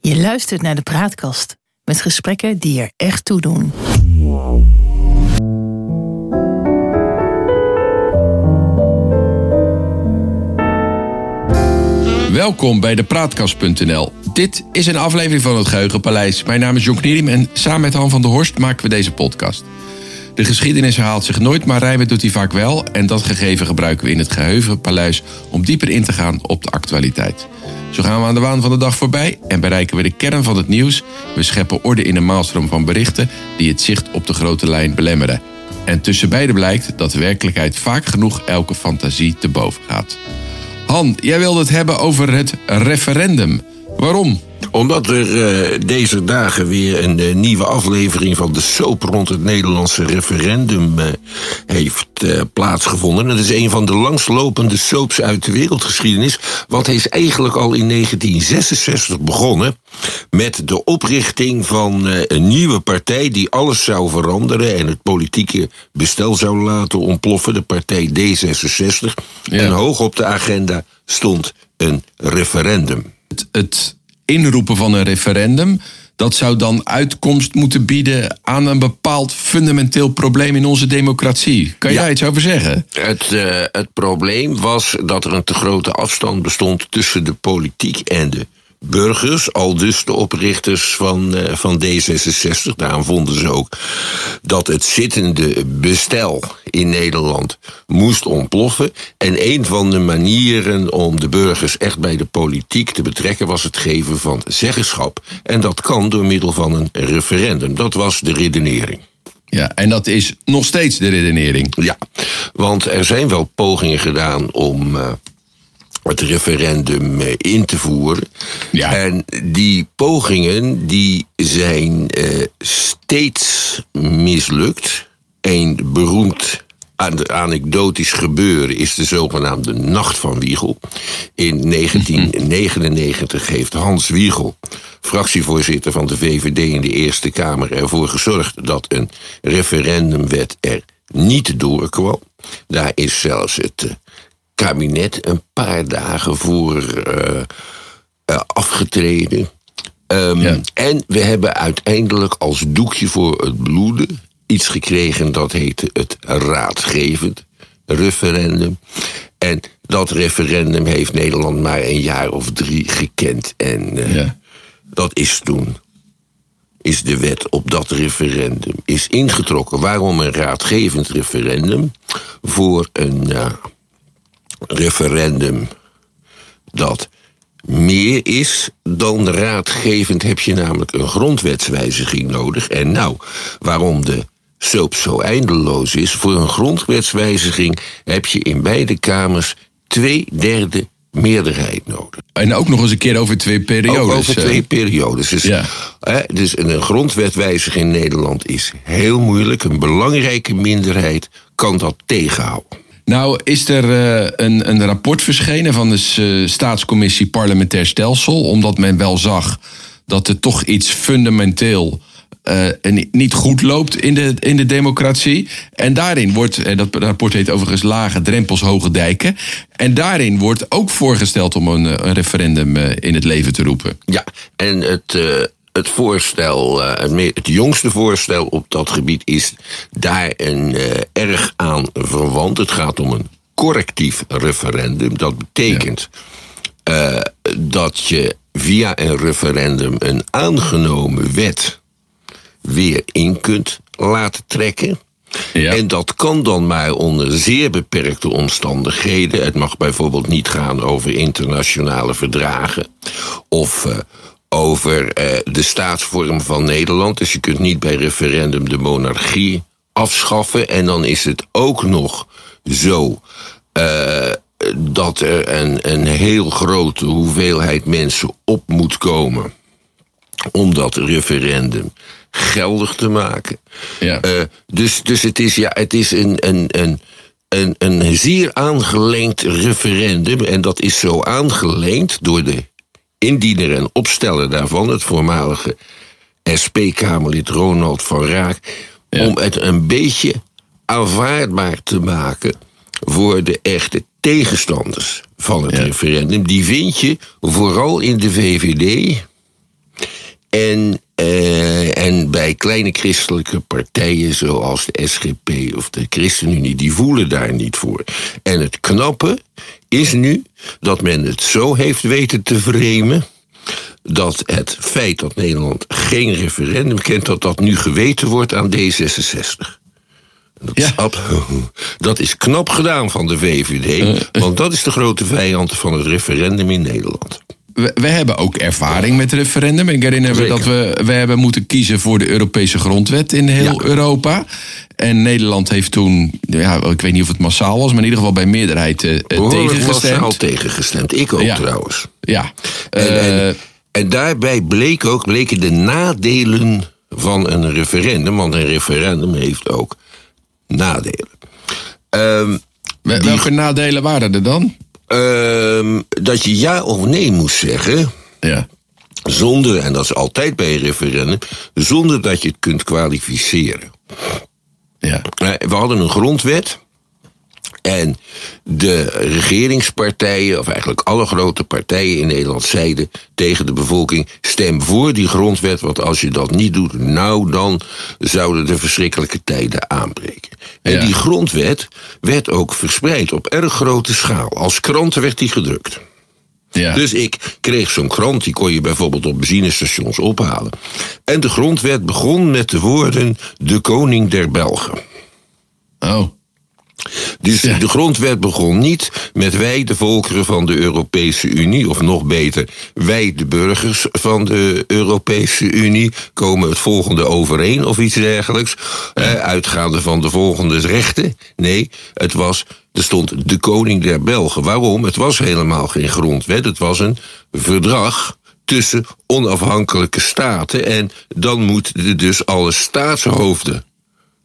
Je luistert naar de Praatkast met gesprekken die er echt toe doen. Welkom bij de Praatkast.nl. Dit is een aflevering van het Geheugenpaleis. Mijn naam is John Knierim en samen met Han van der Horst maken we deze podcast. De geschiedenis herhaalt zich nooit, maar rijmen doet hij vaak wel. En dat gegeven gebruiken we in het Geheugenpaleis om dieper in te gaan op de actualiteit. Zo gaan we aan de waan van de dag voorbij en bereiken we de kern van het nieuws. We scheppen orde in een maalstroom van berichten die het zicht op de grote lijn belemmeren. En tussen beide blijkt dat de werkelijkheid vaak genoeg elke fantasie te boven gaat. Han, jij wilde het hebben over het referendum. Waarom? Omdat er eh, deze dagen weer een eh, nieuwe aflevering van de soap rond het Nederlandse referendum eh, heeft plaatsgevonden. En dat is een van de langslopende soaps uit de wereldgeschiedenis. Wat is eigenlijk al in 1966 begonnen met de oprichting van een nieuwe partij die alles zou veranderen en het politieke bestel zou laten ontploffen. De partij D66. En hoog op de agenda stond een referendum. Het, het inroepen van een referendum. Dat zou dan uitkomst moeten bieden aan een bepaald fundamenteel probleem in onze democratie. Kan jij Ja. iets over zeggen? Het, eh, het probleem was dat er een te grote afstand bestond tussen de politiek en de burgers. Al dus de oprichters van, eh, van D66. Daarom vonden ze ook dat het zittende bestel in Nederland moest ontploffen. En een van de manieren om de burgers echt bij de politiek te betrekken was het geven van zeggenschap. En dat kan door middel van een referendum. Dat was de redenering. Ja, en dat is nog steeds de redenering. Ja, want er zijn wel pogingen gedaan om eh, het referendum eh, in te voeren. Ja. En die pogingen die zijn eh, steeds mislukt. Een beroemd an- anekdotisch gebeuren is de zogenaamde Nacht van Wiegel. In 1999 heeft Hans Wiegel, fractievoorzitter van de VVD in de Eerste Kamer, ervoor gezorgd dat een referendumwet er niet doorkwam. Daar is zelfs het eh, kabinet een paar dagen voor eh, eh, afgetreden. Ehm, Ja. En we hebben uiteindelijk als doekje voor het bloeden iets gekregen dat heette het raadgevend referendum. En dat referendum heeft Nederland maar een jaar of drie gekend. En eh, Ja. dat is toen is de wet op dat referendum is ingetrokken. Waarom een raadgevend referendum? Voor een referendum dat meer is dan raadgevend, heb je namelijk een grondwetswijziging nodig. En nou, waarom de soap zo eindeloos is, voor een grondwetswijziging heb je in beide kamers twee derde meerderheid nodig. En ook nog eens een keer over twee periodes. Ook over twee periodes. Dus, Ja. hè, dus een grondwetwijziging in Nederland is heel moeilijk. Een belangrijke minderheid kan dat tegenhouden. Nou, is er eh, een, een rapport verschenen van de eh, Staatscommissie Parlementair Stelsel, omdat men wel zag dat er toch iets fundamenteel eh, niet goed loopt in de, in de democratie. En daarin wordt, dat rapport heet overigens Lage Drempels, Hoge Dijken. En daarin wordt ook voorgesteld om een, een referendum in het leven te roepen. Ja, en het, het voorstel, eh, het, het jongste voorstel op dat gebied is daar een eh, erg aan verwant. Het gaat om een correctief referendum. Dat betekent eh, dat je via een referendum een aangenomen wet weer in kunt laten trekken. Ja. En dat kan dan maar onder zeer beperkte omstandigheden. Het mag bijvoorbeeld niet gaan over internationale verdragen of over eh, de staatsvorm van Nederland. Dus je kunt niet bij referendum de monarchie afschaffen. En dan is het ook nog zo eh, dat er een, een heel grote hoeveelheid mensen op moet komen om dat referendum geldig te maken. Ja. Eh, dus, dus het is, ja, het is een, een, een, een, een zeer aangelengd referendum. En dat is zo aangelengd door de indiener en opsteller daarvan, het voormalige SP-Kamerlid Ronald van Raak, om het een beetje aanvaardbaar te maken voor de echte tegenstanders van het Ja. referendum, die vind je vooral in de VVD en, eh, en bij kleine christelijke partijen zoals de SGP of de ChristenUnie, die voelen daar niet voor. En het knappe is nu dat men het zo heeft weten te vremen dat het feit dat Nederland geen referendum kent, dat dat nu geweten wordt aan D66. Dat, Ja. is, dat is knap gedaan van de VVD, want dat is de grote vijand van het referendum in Nederland. We, we hebben ook ervaring met referendum. Ik herinner me dat we, we hebben moeten kiezen voor de Europese grondwet in heel Ja. Europa. En Nederland heeft toen, ja, ik weet niet of het massaal was, maar in ieder geval bij meerderheid Behoorlijk tegengestemd. massaal tegengestemd. Ik ook Ja. trouwens. Ja, En, Eh, en, en daarbij bleek ook, bleken de nadelen van een referendum. Want een referendum heeft ook nadelen. Ehm, wel- welke nadelen waren er dan? Ehm, dat je ja of nee moest zeggen. Ja, Zonder, en dat is altijd bij een referendum, zonder dat je het kunt kwalificeren. ja, Eh, We hadden een grondwet. En de regeringspartijen, of eigenlijk alle grote partijen in Nederland, zeiden tegen de bevolking: stem voor die grondwet, want als je dat niet doet, nou dan zouden de verschrikkelijke tijden aanbreken. En Ja. die grondwet werd ook verspreid op erg grote schaal. Als kranten werd die gedrukt. ja. Dus ik kreeg zo'n krant, die kon je bijvoorbeeld op benzinestations ophalen. En de grondwet begon met de woorden: de koning der Belgen. oh, Dus Ja. de grondwet begon niet met wij de volkeren van de Europese Unie, of nog beter, wij de burgers van de Europese Unie komen het volgende overeen of iets dergelijks, uitgaande van de volgende rechten. Nee, het was, er stond de koning der Belgen. Waarom? Het was helemaal geen grondwet, het was een verdrag tussen onafhankelijke staten en dan moeten dus alle staatshoofden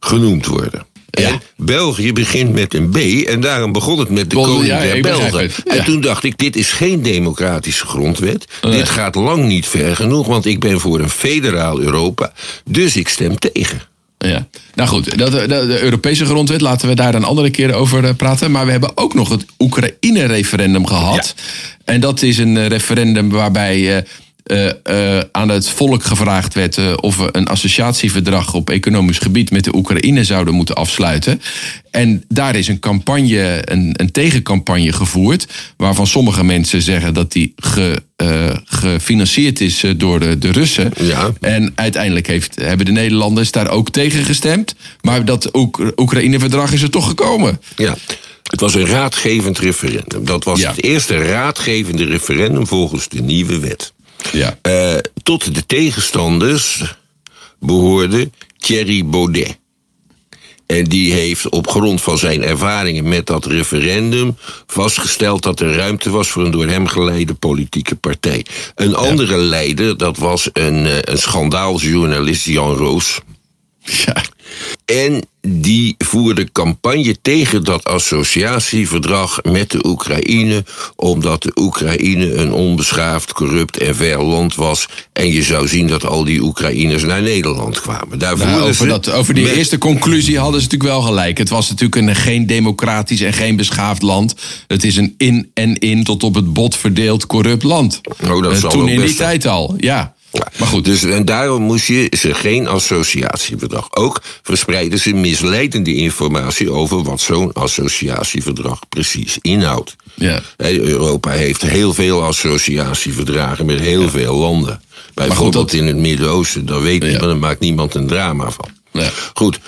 genoemd worden. Ja. België begint met een B en daarom begon het met de Wel, koning ja, der Belgen. En toen dacht ik, dit is geen democratische grondwet. Nee. Dit gaat lang niet ver genoeg, want ik ben voor een federaal Europa. Dus ik stem tegen. Ja, nou goed, dat, de, de Europese grondwet, laten we daar een andere keer over eh, praten. Maar we hebben ook nog het Oekraïne-referendum gehad. En dat is een eh, referendum waarbij eh, eh, eh, aan het volk gevraagd werd eh, of we een associatieverdrag op economisch gebied met de Oekraïne zouden moeten afsluiten. En daar is een campagne, een, een tegencampagne gevoerd, waarvan sommige mensen zeggen dat die ge, eh, gefinancierd is eh, door de, de Russen. Ja. En uiteindelijk heeft, hebben de Nederlanders daar ook tegen gestemd. Maar dat Oek- Oekraïne-verdrag is er toch gekomen. Ja. Het was een raadgevend referendum. Dat was Ja. het eerste raadgevende referendum volgens de nieuwe wet. Ja. Eh, tot de tegenstanders behoorde Thierry Baudet. En die heeft op grond van zijn ervaringen met dat referendum vastgesteld dat er ruimte was voor een door hem geleide politieke partij. Een andere leider, dat was een, eh, een schandaaljournalist, Jan Roos. ja. En die voerde campagne tegen dat associatieverdrag met de Oekraïne, omdat de Oekraïne een onbeschaafd, corrupt en ver land was. En je zou zien dat al die Oekraïners naar Nederland kwamen. Daar Nou, over, ze dat, over die met- eerste conclusie hadden ze natuurlijk wel gelijk. Het was natuurlijk een geen democratisch en geen beschaafd land. Het is een in en in tot op het bot verdeeld corrupt land. Oh, dat Eh, zal Toen in die tijd al, ja. Maar goed, Dus, en daarom moest je ze geen associatieverdrag. Ook verspreiden ze misleidende informatie over wat zo'n associatieverdrag precies inhoudt. ja. Europa heeft heel veel associatieverdragen met heel veel landen. Bijvoorbeeld dat- in het Midden-Oosten, daar weet niemand, daar maakt niemand een drama van. Ja. Goed,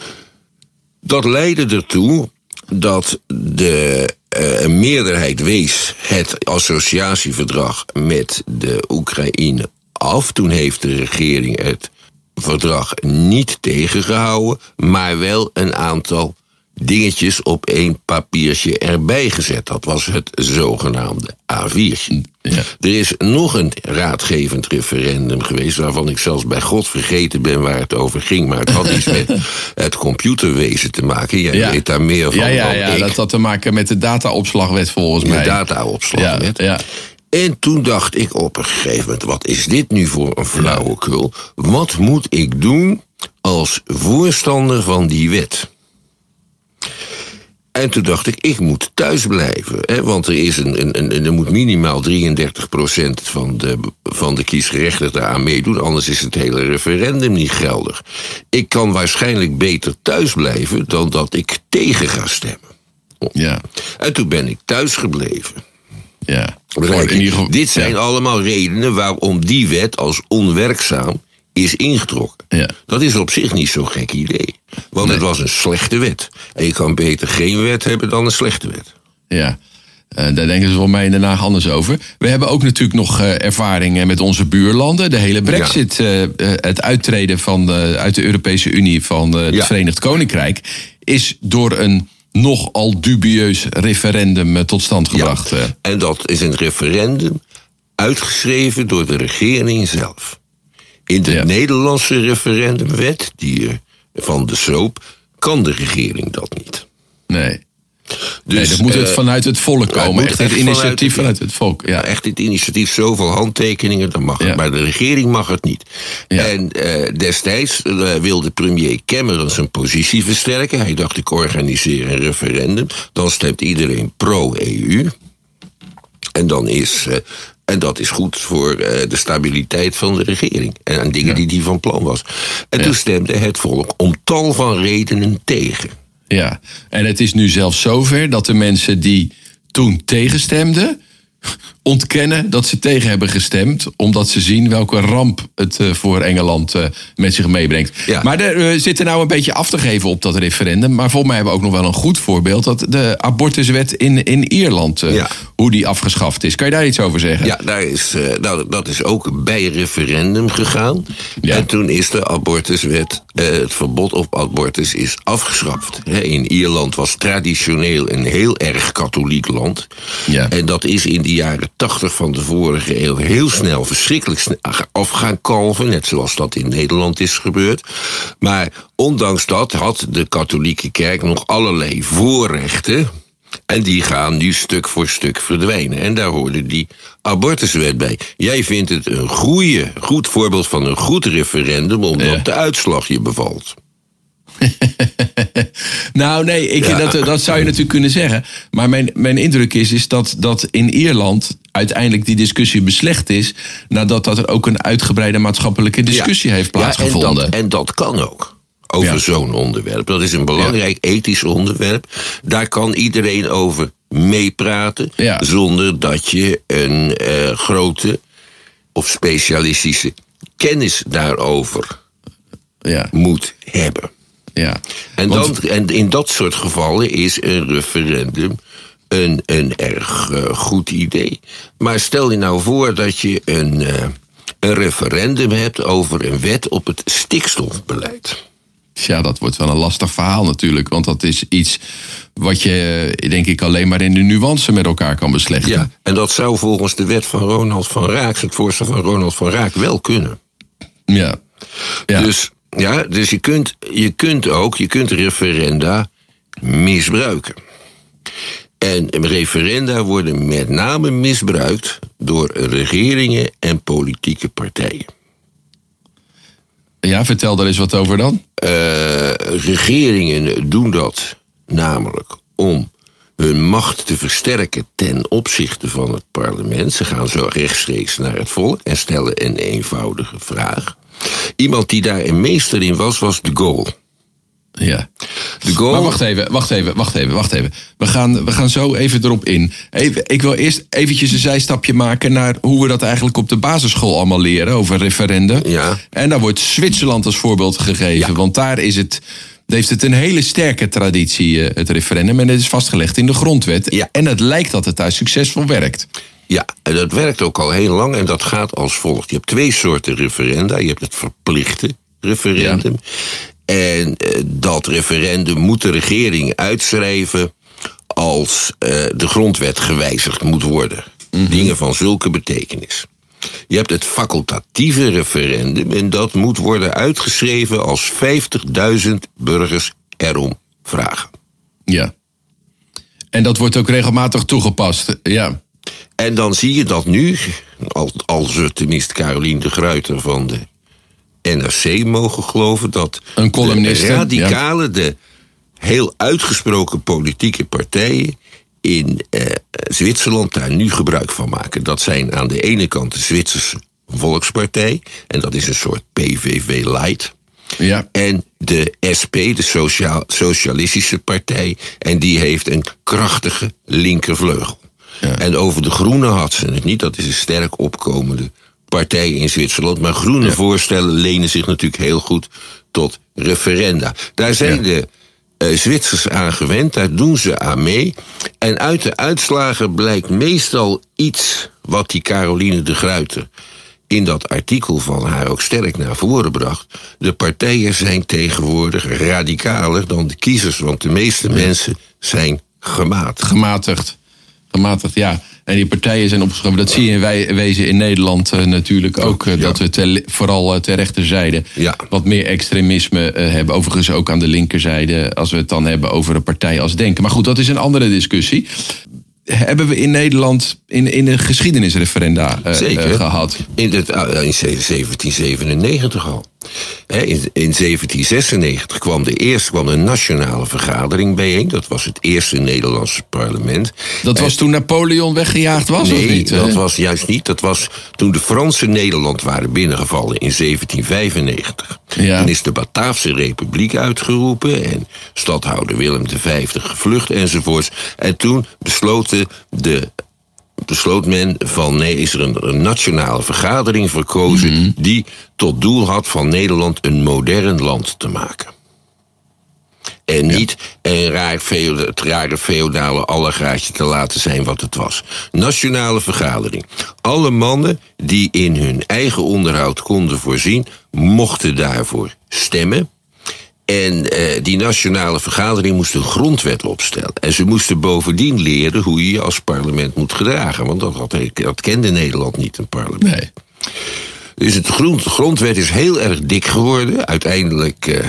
dat leidde ertoe dat de eh, een meerderheid wees het associatieverdrag met de Oekraïne af. Toen heeft de regering het verdrag niet tegengehouden, maar wel een aantal dingetjes op één papiertje erbij gezet. Dat was het zogenaamde A4'tje. Ja. Er is nog een raadgevend referendum geweest... waarvan ik zelfs bij God vergeten ben waar het over ging... maar het had iets met het computerwezen te maken. Jij Ja. weet daar meer van Ja, ja, dan ja, ik. dat had te maken met de dataopslagwet volgens de mij. Ja, dataopslagwet. ja. En toen dacht ik op een gegeven moment... wat is dit nu voor een flauwekul? Wat moet ik doen als voorstander van die wet? En toen dacht ik, ik moet thuis blijven. Hè, want er, is een, een, een, er moet minimaal 33% van de, van de kiesgerechtigden aan meedoen. Anders is het hele referendum niet geldig. Ik kan waarschijnlijk beter thuis blijven dan dat ik tegen ga stemmen. Ja. En toen ben ik thuis gebleven. Ja. Geval- Dit zijn ja. allemaal redenen waarom die wet als onwerkzaam is ingetrokken. Ja. Dat is op zich niet zo'n gek idee. Want Nee. het was een slechte wet. En je kan beter geen wet hebben dan een slechte wet. Ja. Eh, daar denken ze voor mij in Den Haag anders over. We hebben ook natuurlijk nog eh, ervaringen met onze buurlanden. De hele brexit, eh, het uittreden van, de- uit de Europese Unie van het Ja. Verenigd Koninkrijk... is door een nogal dubieus referendum eh, tot stand gebracht. eh. En dat is een referendum uitgeschreven door de regering zelf. In de Ja. Nederlandse referendumwet, die eh, van de soap, kan de regering dat niet. Nee. Dus, nee, dat moet het eh, vanuit het volk komen. Echt het initiatief vanuit- vanuit het volk. Ja. Echt dit initiatief, zoveel handtekeningen, dan mag het. Maar de regering mag het niet. Ja. En eh, destijds eh, wilde premier Cameron zijn positie versterken. Hij dacht, ik organiseer een referendum. Dan stemt iedereen pro-EU. En, dan is, en dat is goed voor de stabiliteit van de regering. En aan dingen die die van plan was. En Ja. toen stemde het volk om tal van redenen tegen. Ja, en het is nu zelfs zover dat de mensen die toen tegenstemden. Ontkennen dat ze tegen hebben gestemd. omdat ze zien welke ramp het eh, voor Engeland eh, met zich meebrengt. Ja. Maar er, we zitten nou een beetje af te geven op dat referendum. Maar volgens mij hebben we ook nog wel een goed voorbeeld. dat de abortuswet in, in Ierland. eh, Ja. hoe die afgeschaft is. Kan je daar iets over zeggen? Ja, daar is, eh, nou, dat is ook bij referendum gegaan. Ja. En toen is de abortuswet, eh, het verbod op abortus is afgeschaft. In Ierland was traditioneel een heel erg katholiek land. Ja. En dat is in de jaren tachtig van de vorige eeuw heel snel verschrikkelijk af gaan kalven. Net zoals dat in Nederland is gebeurd. Maar ondanks dat had de katholieke kerk nog allerlei voorrechten. En die gaan nu stuk voor stuk verdwijnen. En daar hoorde die abortuswet bij. Jij vindt het een goeie, goed voorbeeld van een goed referendum... omdat Ja. de uitslag je bevalt. Nou, nee, ik, Ja. dat, dat zou je natuurlijk kunnen zeggen. Maar mijn, mijn indruk is, is dat, dat in Ierland uiteindelijk die discussie beslecht is. nadat dat er ook een uitgebreide maatschappelijke discussie Ja. heeft Ja, plaatsgevonden. en, dat, en dat kan ook. Over Ja. zo'n onderwerp. Dat is een belangrijk ethisch onderwerp. Daar kan iedereen over meepraten. Ja. Zonder dat je een eh, grote of specialistische kennis daarover ja, moet hebben. Ja. En, Want- dan, en in dat soort gevallen is een referendum een, een erg eh, goed idee. Maar stel je nou voor dat je een, eh, een referendum hebt over een wet op het stikstofbeleid. Ja, dat wordt wel een lastig verhaal natuurlijk. Want dat is iets wat je, eh, denk ik, alleen maar in de nuance met elkaar kan beslechten. Ja, en dat zou volgens de wet van Ronald van Raak, het voorstel van Ronald van Raak, wel kunnen. ja. ja. Dus, ja, dus je, kunt, je kunt ook, je kunt referenda misbruiken. En referenda worden met name misbruikt door regeringen en politieke partijen. ja, vertel daar eens wat over dan. Eh, regeringen doen dat namelijk om hun macht te versterken ten opzichte van het parlement. Ze gaan zo rechtstreeks naar het volk en stellen een eenvoudige vraag. Iemand die daar een meester in was, was de Gaulle. Ja. De Gaulle Maar wacht even, wacht even, wacht even, wacht even. We gaan, we gaan zo even erop in. Even, ik wil eerst eventjes een zijstapje maken naar hoe we dat eigenlijk op de basisschool allemaal leren over referenda. Ja. En daar wordt Zwitserland als voorbeeld gegeven. Ja. Want daar is het, heeft het een hele sterke traditie, eh, het referendum. En het is vastgelegd in de grondwet. Ja. En het lijkt dat het daar succesvol werkt. Ja, en dat werkt ook al heel lang en dat gaat als volgt. Je hebt twee soorten referenda. Je hebt het verplichte referendum. En eh, dat referendum moet de regering uitschrijven als eh, de grondwet gewijzigd moet worden. Dingen van zulke betekenis. Je hebt het facultatieve referendum en dat moet worden uitgeschreven als 50.000 burgers erom vragen. Ja. En dat wordt ook regelmatig toegepast. Ja. En dan zie je dat nu, al- als we tenminste Carolien de Gruiter van de NRC mogen geloven, dat Een de radicalen, de heel uitgesproken politieke partijen in eh, Zwitserland daar nu gebruik van maken. Dat zijn aan de ene kant de Zwitserse Volkspartij, en dat is een soort PVV-light. Ja. En de SP, de Sociaal, Socialistische Partij, en die heeft een krachtige linkervleugel. Ja. En over de Groenen had ze het niet, dat is een sterk opkomende partij in Zwitserland. Maar groene voorstellen lenen zich natuurlijk heel goed tot referenda. Daar zijn de eh, Zwitsers aan gewend, daar doen ze aan mee. En uit de uitslagen blijkt meestal iets wat die Caroline de Gruyter in dat artikel van haar ook sterk naar voren bracht. De partijen zijn tegenwoordig radicaler dan de kiezers, want de meeste mensen zijn gematigd. Gematigd. Gematigd, ja. En die partijen zijn opgeschoven. Dat zie je in wij, wezen in Nederland eh, natuurlijk ook. eh, ja. Dat we ter- vooral eh, ter rechterzijde Ja. wat meer extremisme hebben. Overigens ook aan de linkerzijde. Als we het dan hebben over een partij als Denken. Maar goed, dat is een andere discussie. Hebben we in Nederland in, in de geschiedenisreferenda eh, Zeker. eh, gehad? In, het, in 1797 al. In, in 1796 kwam de eerste kwam een nationale vergadering bijeen. Dat was het eerste Nederlandse parlement. Dat was toen Napoleon weggejaagd was, nee, of niet? dat Eh, was juist niet. Dat was toen de Fransen Nederland waren binnengevallen in 1795. Ja. Toen is de Bataafse Republiek uitgeroepen en stadhouder Willem V gevlucht enzovoorts. En toen besloten de besloot men van nee, is er een, een nationale vergadering verkozen Mhm. die tot doel had van Nederland een modern land te maken. En niet een raar feoda- het rare feodale allegaatje te laten zijn wat het was. Nationale vergadering. Alle mannen die in hun eigen onderhoud konden voorzien, mochten daarvoor stemmen. En eh, die nationale vergadering moest een grondwet opstellen. En ze moesten bovendien leren hoe je je als parlement moet gedragen. Want dat, had, dat kende Nederland niet, een parlement. nee. Dus het grond, grondwet is heel erg dik geworden. Uiteindelijk eh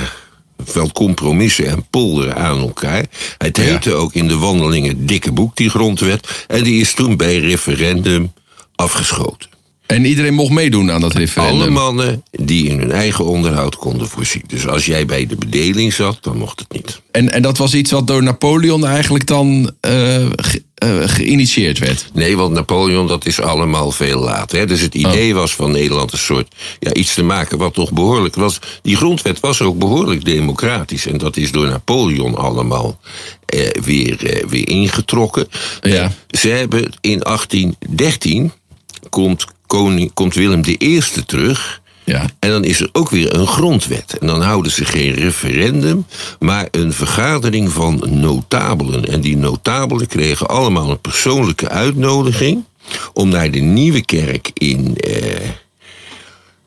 wel compromissen en polderen aan elkaar. Het Ja. heette ook in de wandelingen dikke boek, die grondwet. En die is toen bij referendum afgeschoten. En iedereen mocht meedoen aan dat referendum. Alle mannen die in hun eigen onderhoud konden voorzien. Dus als jij bij de bedeling zat, dan mocht het niet. En, en dat was iets wat door Napoleon eigenlijk dan eh, eh, geïnitieerd werd. Nee, want Napoleon, dat is allemaal veel later. Hè? Dus het idee was van Nederland een soort ja, iets te maken wat toch behoorlijk was. Die grondwet was ook behoorlijk democratisch. En dat is door Napoleon allemaal eh, weer, eh, weer ingetrokken. Ja. Ze hebben in 1813 komt, koning, komt Willem I terug. Ja. En dan is er ook weer een grondwet. En dan houden ze geen referendum, maar een vergadering van notabelen. En die notabelen kregen allemaal een persoonlijke uitnodiging om naar de nieuwe kerk in, eh,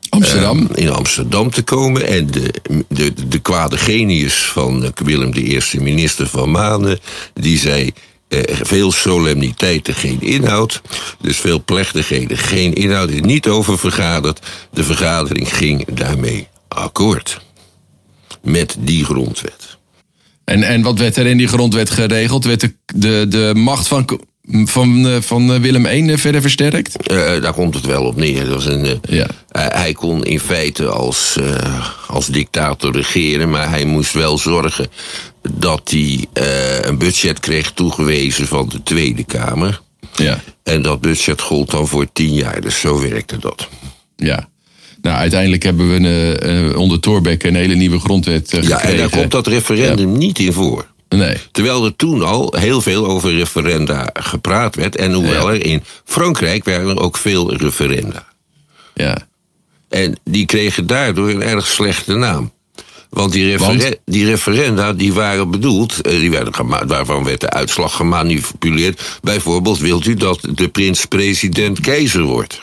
Amsterdam. eh, in Amsterdam te komen. En de, de, de kwade genius van Willem I, minister van Manen, die zei. Eh, veel solemniteiten, geen inhoud. Dus veel plechtigheden, geen inhoud. Is niet over vergaderd. De vergadering ging daarmee akkoord. Met die grondwet. En, en wat werd er in die grondwet geregeld? Werd de, de, de macht van, van, eh, van eh, Willem I verder versterkt? Eh, daar komt het wel op neer. Dat was een, eh, Ja. eh, hij kon in feite als, eh, als dictator regeren, maar hij moest wel zorgen dat hij eh, een budget kreeg toegewezen van de Tweede Kamer. Ja. En dat budget gold dan voor tien jaar, dus zo werkte dat. ja. Nou, uiteindelijk hebben we een, eh, onder Thorbecke een hele nieuwe grondwet eh, Ja, en gekregen. daar komt dat referendum niet in voor. Nee. Terwijl er toen al heel veel over referenda gepraat werd. En hoewel Ja. er in Frankrijk waren er ook veel referenda. Ja. En die kregen daardoor een erg slechte naam. Want die, referen- Want? die referenda die waren bedoeld, eh, die werden waarvan werd de uitslag gemanipuleerd. Bijvoorbeeld, wilt u dat de prins president keizer wordt?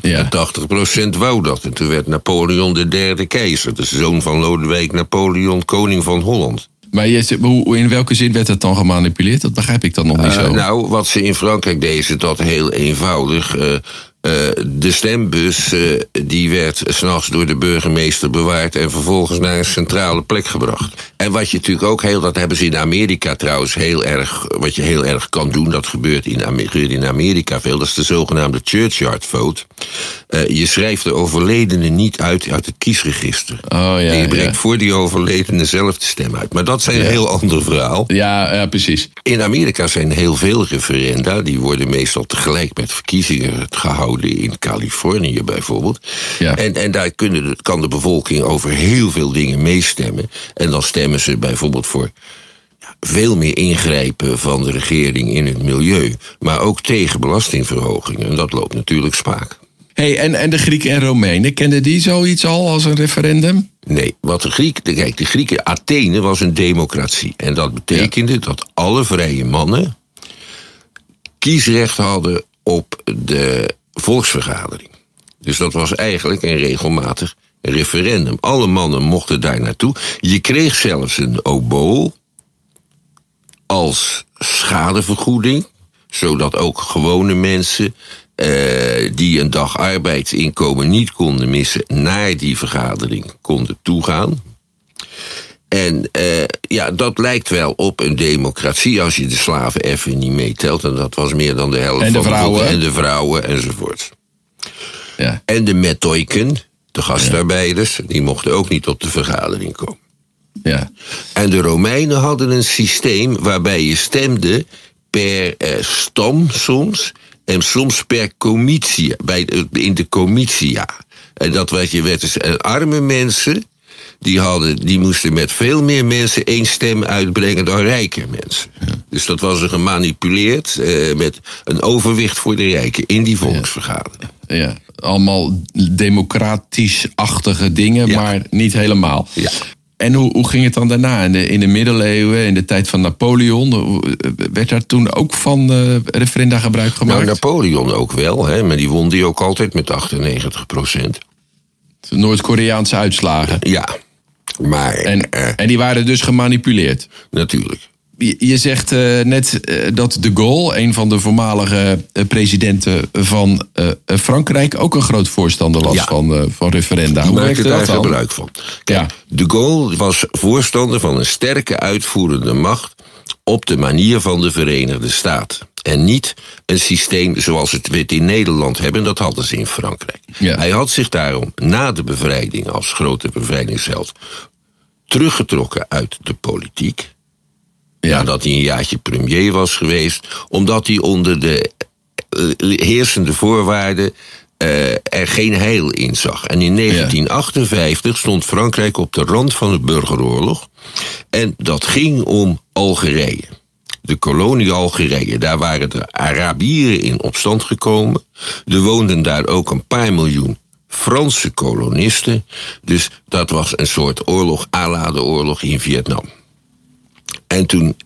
Ja. 80% wou dat. En toen werd Napoleon de derde keizer. De zoon van Lodewijk Napoleon, koning van Holland. Maar je, hoe, in welke zin werd dat dan gemanipuleerd? Dat begrijp ik dan nog niet Eh, zo. nou, wat ze in Frankrijk deden, dat heel eenvoudig. Eh, Eh, de stembus eh, die werd s'nachts door de burgemeester bewaard en vervolgens naar een centrale plek gebracht. En wat je natuurlijk ook heel, dat hebben ze in Amerika trouwens heel erg, wat je heel erg kan doen, dat gebeurt in, Amerika, in Amerika veel, dat is de zogenaamde churchyard vote. Eh, je schrijft de overledene niet uit uit het kiesregister. Oh, ja, en je brengt ja. voor die overledene zelf de stem uit. Maar dat zijn een heel ander verhaal. Ja, ja, precies. In Amerika zijn heel veel referenda. Die worden meestal tegelijk met verkiezingen gehouden. In Californië bijvoorbeeld. Ja. En, en daar kunnen kan de bevolking over heel veel dingen meestemmen. En dan stemmen ze bijvoorbeeld voor veel meer ingrijpen van de regering in het milieu. Maar ook tegen belastingverhogingen. En dat loopt natuurlijk spaak. Hey, en, en de Grieken en Romeinen, kenden die zoiets al als een referendum? Nee, wat de Grieken. Kijk, de Grieken. Athene was een democratie. En dat betekende dat alle vrije mannen. kiesrecht hadden op de volksvergadering. Dus dat was eigenlijk een regelmatig referendum. Alle mannen mochten daar naartoe. Je kreeg zelfs een oboe als schadevergoeding, zodat ook gewone mensen eh, die een dag arbeidsinkomen niet konden missen, naar die vergadering konden toegaan. En eh, ja, dat lijkt wel op een democratie als je de slaven even niet meetelt. En dat was meer dan de helft En de van de vrouwen. bevolking. En de vrouwen enzovoort. Ja. En de mettoiken, de gastarbeiders, die mochten ook niet op de vergadering komen. ja. En de Romeinen hadden een systeem waarbij je stemde per eh, stam soms en soms per comitia, bij de- in de comitia. En dat wat je werd dus, arme mensen, die, hadden, die moesten met veel meer mensen één stem uitbrengen dan rijke mensen. Dus dat was er gemanipuleerd eh, met een overwicht voor de rijken in die volksvergadering. ja. Allemaal democratisch-achtige dingen, Ja. maar niet helemaal. Ja. En hoe, hoe ging het dan daarna? In de, in de middeleeuwen, in de tijd van Napoleon, hoe- werd daar toen ook van eh, referenda gebruik gemaakt? Nou, Napoleon ook wel, hè, maar die won die ook altijd met 98 procent. Noord-Koreaanse uitslagen. Ja, maar En, eh, en die waren dus gemanipuleerd. natuurlijk. Je, je zegt eh, net eh, dat de Gaulle, een van de voormalige presidenten van Frankrijk, ook een groot voorstander was Ja. van, van referenda. Die Hoe maakte daar dan? gebruik van. Kijk, Ja. de Gaulle was voorstander van een sterke uitvoerende macht op de manier van de Verenigde Staten. En niet een systeem zoals het we het in Nederland hebben, dat hadden ze in Frankrijk. Ja. Hij had zich daarom na de bevrijding als grote bevrijdingsheld teruggetrokken uit de politiek. Ja. Nadat hij een jaartje premier was geweest, omdat hij onder de eh, heersende voorwaarden eh, er geen heil in zag. En in 1958 stond Frankrijk op de rand van de burgeroorlog. En dat ging om Algerije. De kolonie Algerije, daar waren de Arabieren in opstand gekomen. Er woonden daar ook een paar miljoen Franse kolonisten. Dus dat was een soort oorlog à la de oorlog in Vietnam. En toen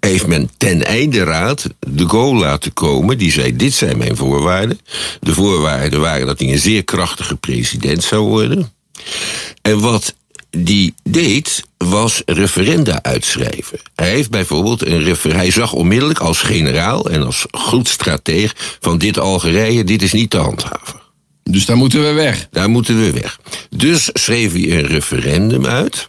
heeft men ten einde raad de Gaulle laten komen. Die zei, dit zijn mijn voorwaarden. De voorwaarden waren dat hij een zeer krachtige president zou worden. En wat die deed, was referenda uitschrijven. Hij heeft bijvoorbeeld een refer hij zag onmiddellijk als generaal en als goed strateeg van dit Algerije, dit is niet te handhaven. Dus daar moeten we weg. Daar moeten we weg. Dus schreef hij een referendum uit.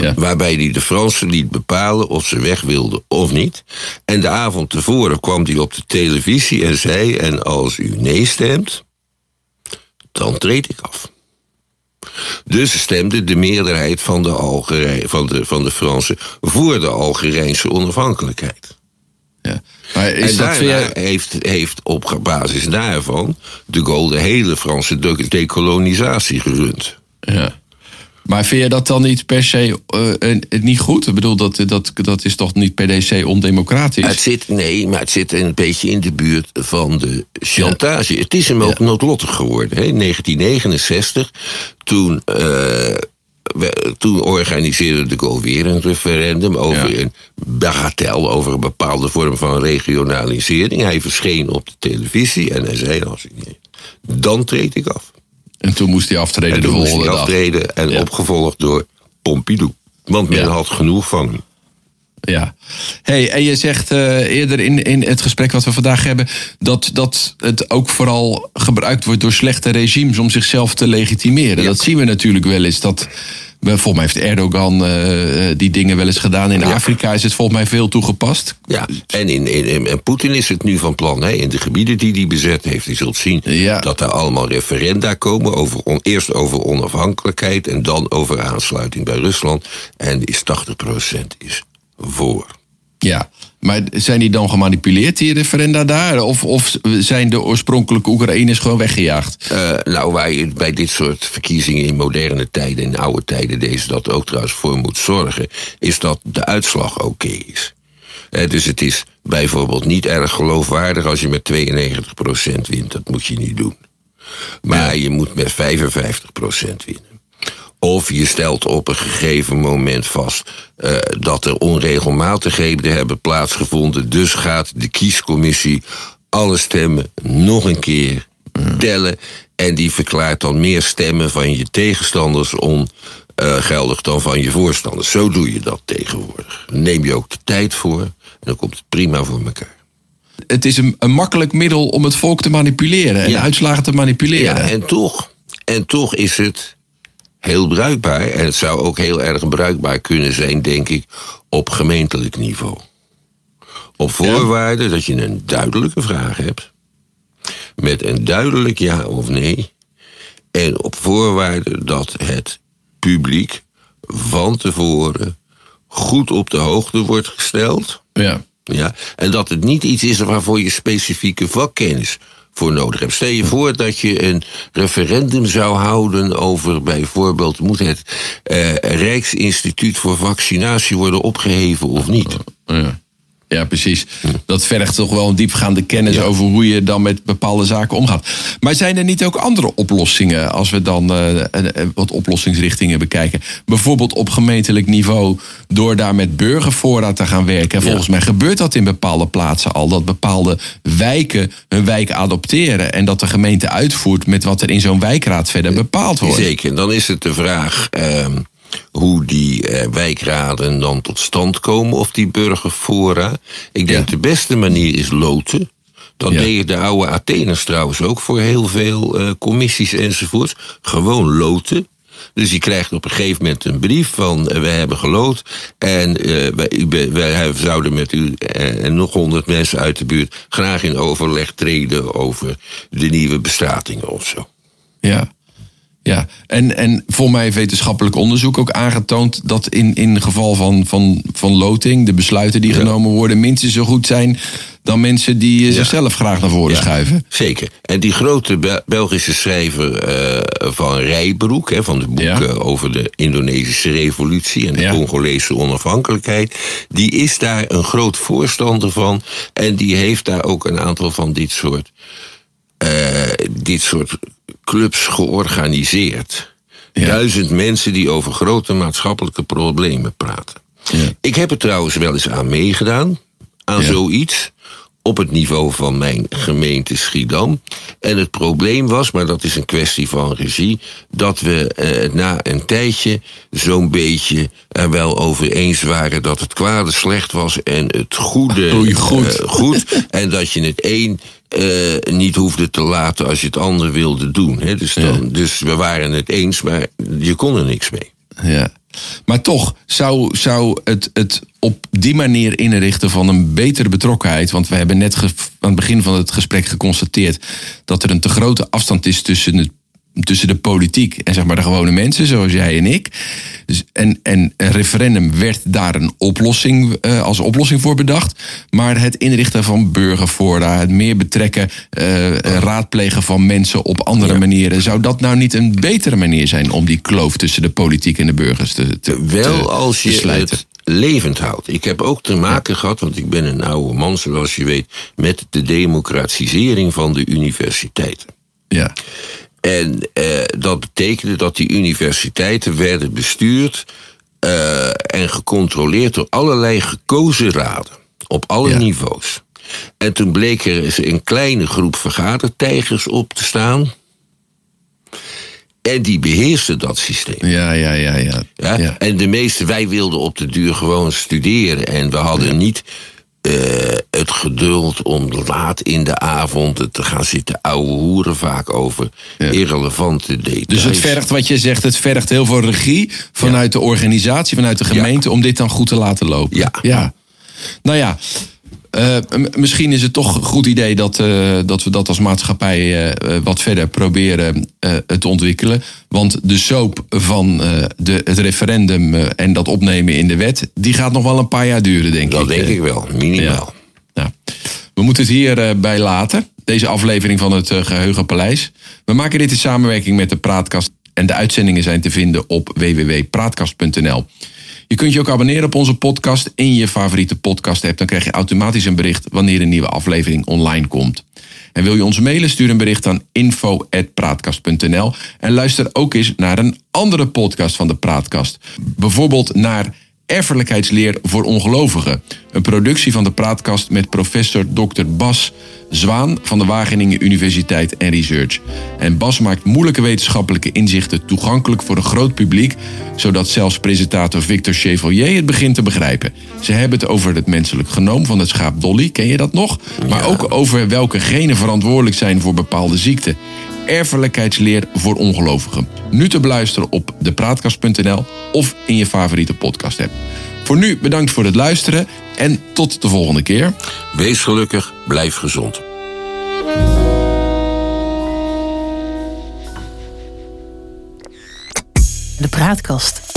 Ja. Waarbij hij de Fransen liet bepalen of ze weg wilden of niet. En de avond tevoren kwam hij op de televisie en zei: En als u nee stemt, dan treed ik af. Dus stemde de meerderheid van de, Algerij, van de, van de Fransen voor de Algerijnse onafhankelijkheid. Ja. Maar is en dat daarna heeft, heeft op basis daarvan de Gaulle de hele Franse de- dekolonisatie gerund. Ja. Maar vind je dat dan niet per se een- niet goed? Ik bedoel, dat, dat, dat is toch niet per se ondemocratisch? Het zit, nee, maar het zit een beetje in de buurt van de chantage. Het is hem ook noodlottig geworden. Hè. In 1969, toen, eh, we- toen organiseerde de weer een referendum over Ja. een bagatel, over een bepaalde vorm van regionalisering. Hij verscheen op de televisie en hij zei: als ik, dan treed ik af. En toen moest hij aftreden En de moest volgende dag. aftreden en Ja. opgevolgd door Pompidou. Want men Ja. had genoeg van hem. Ja. Hey, en je zegt uh, eerder in, in het gesprek wat we vandaag hebben... Dat, dat het ook vooral gebruikt wordt door slechte regimes om zichzelf te legitimeren. Ja. Dat zien we natuurlijk wel eens. Dat Volgens mij heeft Erdogan uh, die dingen wel eens gedaan. In Afrika is het volgens mij veel toegepast. Ja, en, in, in, en Poetin is het nu van plan. Hè, in de gebieden die hij bezet heeft. Je zult zien ja. dat er allemaal referenda komen. Over on, eerst over onafhankelijkheid en dan over aansluiting bij Rusland. En is 80% is voor. Ja, maar zijn die dan gemanipuleerd, die referenda daar? Of, of zijn de oorspronkelijke Oekraïners gewoon weggejaagd? Uh, nou, waar je bij dit soort verkiezingen in moderne tijden, in oude tijden, deze dat ook trouwens voor moet zorgen, is dat de uitslag oké is. Uh, dus het is bijvoorbeeld niet erg geloofwaardig als je met 92% wint. Dat moet je niet doen. Maar ja. je moet met 55% winnen. Of je stelt op een gegeven moment vast uh, dat er onregelmatigheden hebben plaatsgevonden. Dus gaat de kiescommissie alle stemmen nog een keer tellen. En die verklaart dan meer stemmen van je tegenstanders ongeldig dan van je voorstanders. Zo doe je dat tegenwoordig. Neem je ook de tijd voor en dan komt het prima voor elkaar. Het is een, een makkelijk middel om het volk te manipuleren en ja. uitslagen te manipuleren. Ja, en toch, en toch is het heel bruikbaar. En het zou ook heel erg bruikbaar kunnen zijn, denk ik, op gemeentelijk niveau. Op voorwaarde ja. dat je een duidelijke vraag hebt. Met een duidelijk ja of nee. En op voorwaarde dat het publiek van tevoren goed op de hoogte wordt gesteld. Ja. Ja, en dat het niet iets is waarvoor je specifieke vakkennis voor nodig hebt. Stel je voor dat je een referendum zou houden over bijvoorbeeld... moet het uh, Rijksinstituut voor Vaccinatie worden opgeheven of niet? Ja. Ja, precies. Dat vergt toch wel een diepgaande kennis ja. over hoe je dan met bepaalde zaken omgaat. Maar zijn er niet ook andere oplossingen als we dan uh, wat oplossingsrichtingen bekijken? Bijvoorbeeld op gemeentelijk niveau door daar met burgerfora te gaan werken. En volgens ja. mij gebeurt dat in bepaalde plaatsen al. Dat bepaalde wijken hun wijk adopteren. En dat de gemeente uitvoert met wat er in zo'n wijkraad verder bepaald wordt. Zeker. Dan is het de vraag. Uh hoe die eh, wijkraden dan tot stand komen of die burgerfora. Ik denk ja. de beste manier is loten. Dat ja. deden de oude Atheners trouwens ook voor heel veel uh, commissies enzovoort. Gewoon loten. Dus je krijgt op een gegeven moment een brief van uh, we hebben geloot en uh, wij, wij, zouden met u en nog honderd mensen uit de buurt graag in overleg treden over de nieuwe bestratingen of zo. Ja. Ja, en, en voor mij heeft wetenschappelijk onderzoek ook aangetoond dat in, in geval van, van, van loting de besluiten die ja. genomen worden minstens zo goed zijn dan mensen die ja. zichzelf graag naar voren ja, schuiven. Zeker. En die grote Bel Belgische schrijver uh, van Rijbroek, hè, van de boeken ja. over de Indonesische revolutie en de Congolese onafhankelijkheid, die is daar een groot voorstander van. En die heeft daar ook een aantal van dit soort, uh, dit soort clubs georganiseerd. Ja. Duizend mensen die over grote maatschappelijke problemen praten. Ja. Ik heb er trouwens wel eens aan meegedaan, aan ja. zoiets op het niveau van mijn gemeente Schiedam. En het probleem was, maar dat is een kwestie van regie, dat we eh, na een tijdje zo'n beetje er wel over eens waren dat het kwade slecht was en het goede oh, goed. Uh, goed. en dat je het een uh, niet hoefde te laten als je het ander wilde doen. Hè? Dus, dan, ja. dus we waren het eens, maar je kon er niks mee. Ja. Maar toch zou, zou het, het op die manier inrichten van een betere betrokkenheid. Want we hebben net aan het begin van het gesprek geconstateerd dat er een te grote afstand is tussen het tussen de politiek en zeg maar de gewone mensen, zoals jij en ik. Dus, en, en een referendum werd daar een oplossing uh, als oplossing voor bedacht. Maar het inrichten van burgerfora, het meer betrekken, uh, raadplegen van mensen op andere ja. manieren, zou dat nou niet een betere manier zijn om die kloof tussen de politiek en de burgers te, te Wel te, als je het levend houdt. Ik heb ook te maken ja. gehad, want ik ben een oude man, zoals je weet, met de democratisering van de universiteiten. Ja. En uh, dat betekende dat die universiteiten werden bestuurd uh, en gecontroleerd door allerlei gekozen raden. Op alle ja. niveaus. En toen bleek er eens een kleine groep vergadertijgers op te staan. En die beheersten dat systeem. Ja, ja, ja, ja. Ja? ja. En de meeste, wij wilden op de duur gewoon studeren. En we hadden niet eh, het geduld om laat in de avond te gaan zitten ouwe hoeren vaak over irrelevante details. Dus het vergt wat je zegt, het vergt heel veel regie vanuit de organisatie, vanuit de gemeente, om dit dan goed te laten lopen. Ja. ja. Nou ja, misschien is het toch een goed idee dat, eh, dat we dat als maatschappij eh, eh, wat verder proberen eh, te ontwikkelen. Want de soap van eh, de, het referendum eh, en dat opnemen in de wet, die gaat nog wel een paar jaar duren, denk ik. Dat denk Eh, ik wel, minimaal. ja. We moeten het hierbij bij laten. Deze aflevering van het eh, Geheugenpaleis. We maken dit in samenwerking met de Praatkast. En de uitzendingen zijn te vinden op www.praatkast.nl. Je kunt je ook abonneren op onze podcast in je favoriete podcast app. Dan krijg je automatisch een bericht wanneer een nieuwe aflevering online komt. En wil je ons mailen, stuur een bericht aan info.praatkast.nl. En luister ook eens naar een andere podcast van de Praatkast. Bijvoorbeeld naar Erfelijkheidsleer voor ongelovigen. Een productie van de Praatkast met professor Dr. Bas Zwaan van de Wageningen Universiteit en Research. En Bas maakt moeilijke wetenschappelijke inzichten toegankelijk voor een groot publiek, zodat zelfs presentator Victor Chevalier het begint te begrijpen. Ze hebben het over het menselijk genoom van het schaap Dolly, ken je dat nog? Maar ook over welke genen verantwoordelijk zijn voor bepaalde ziekten erfelijkheidsleer voor ongelovigen. Nu te beluisteren op depraatkast.nl of in je favoriete podcast app. Voor nu bedankt voor het luisteren en tot de volgende keer. Wees gelukkig, blijf gezond. De Praatkast.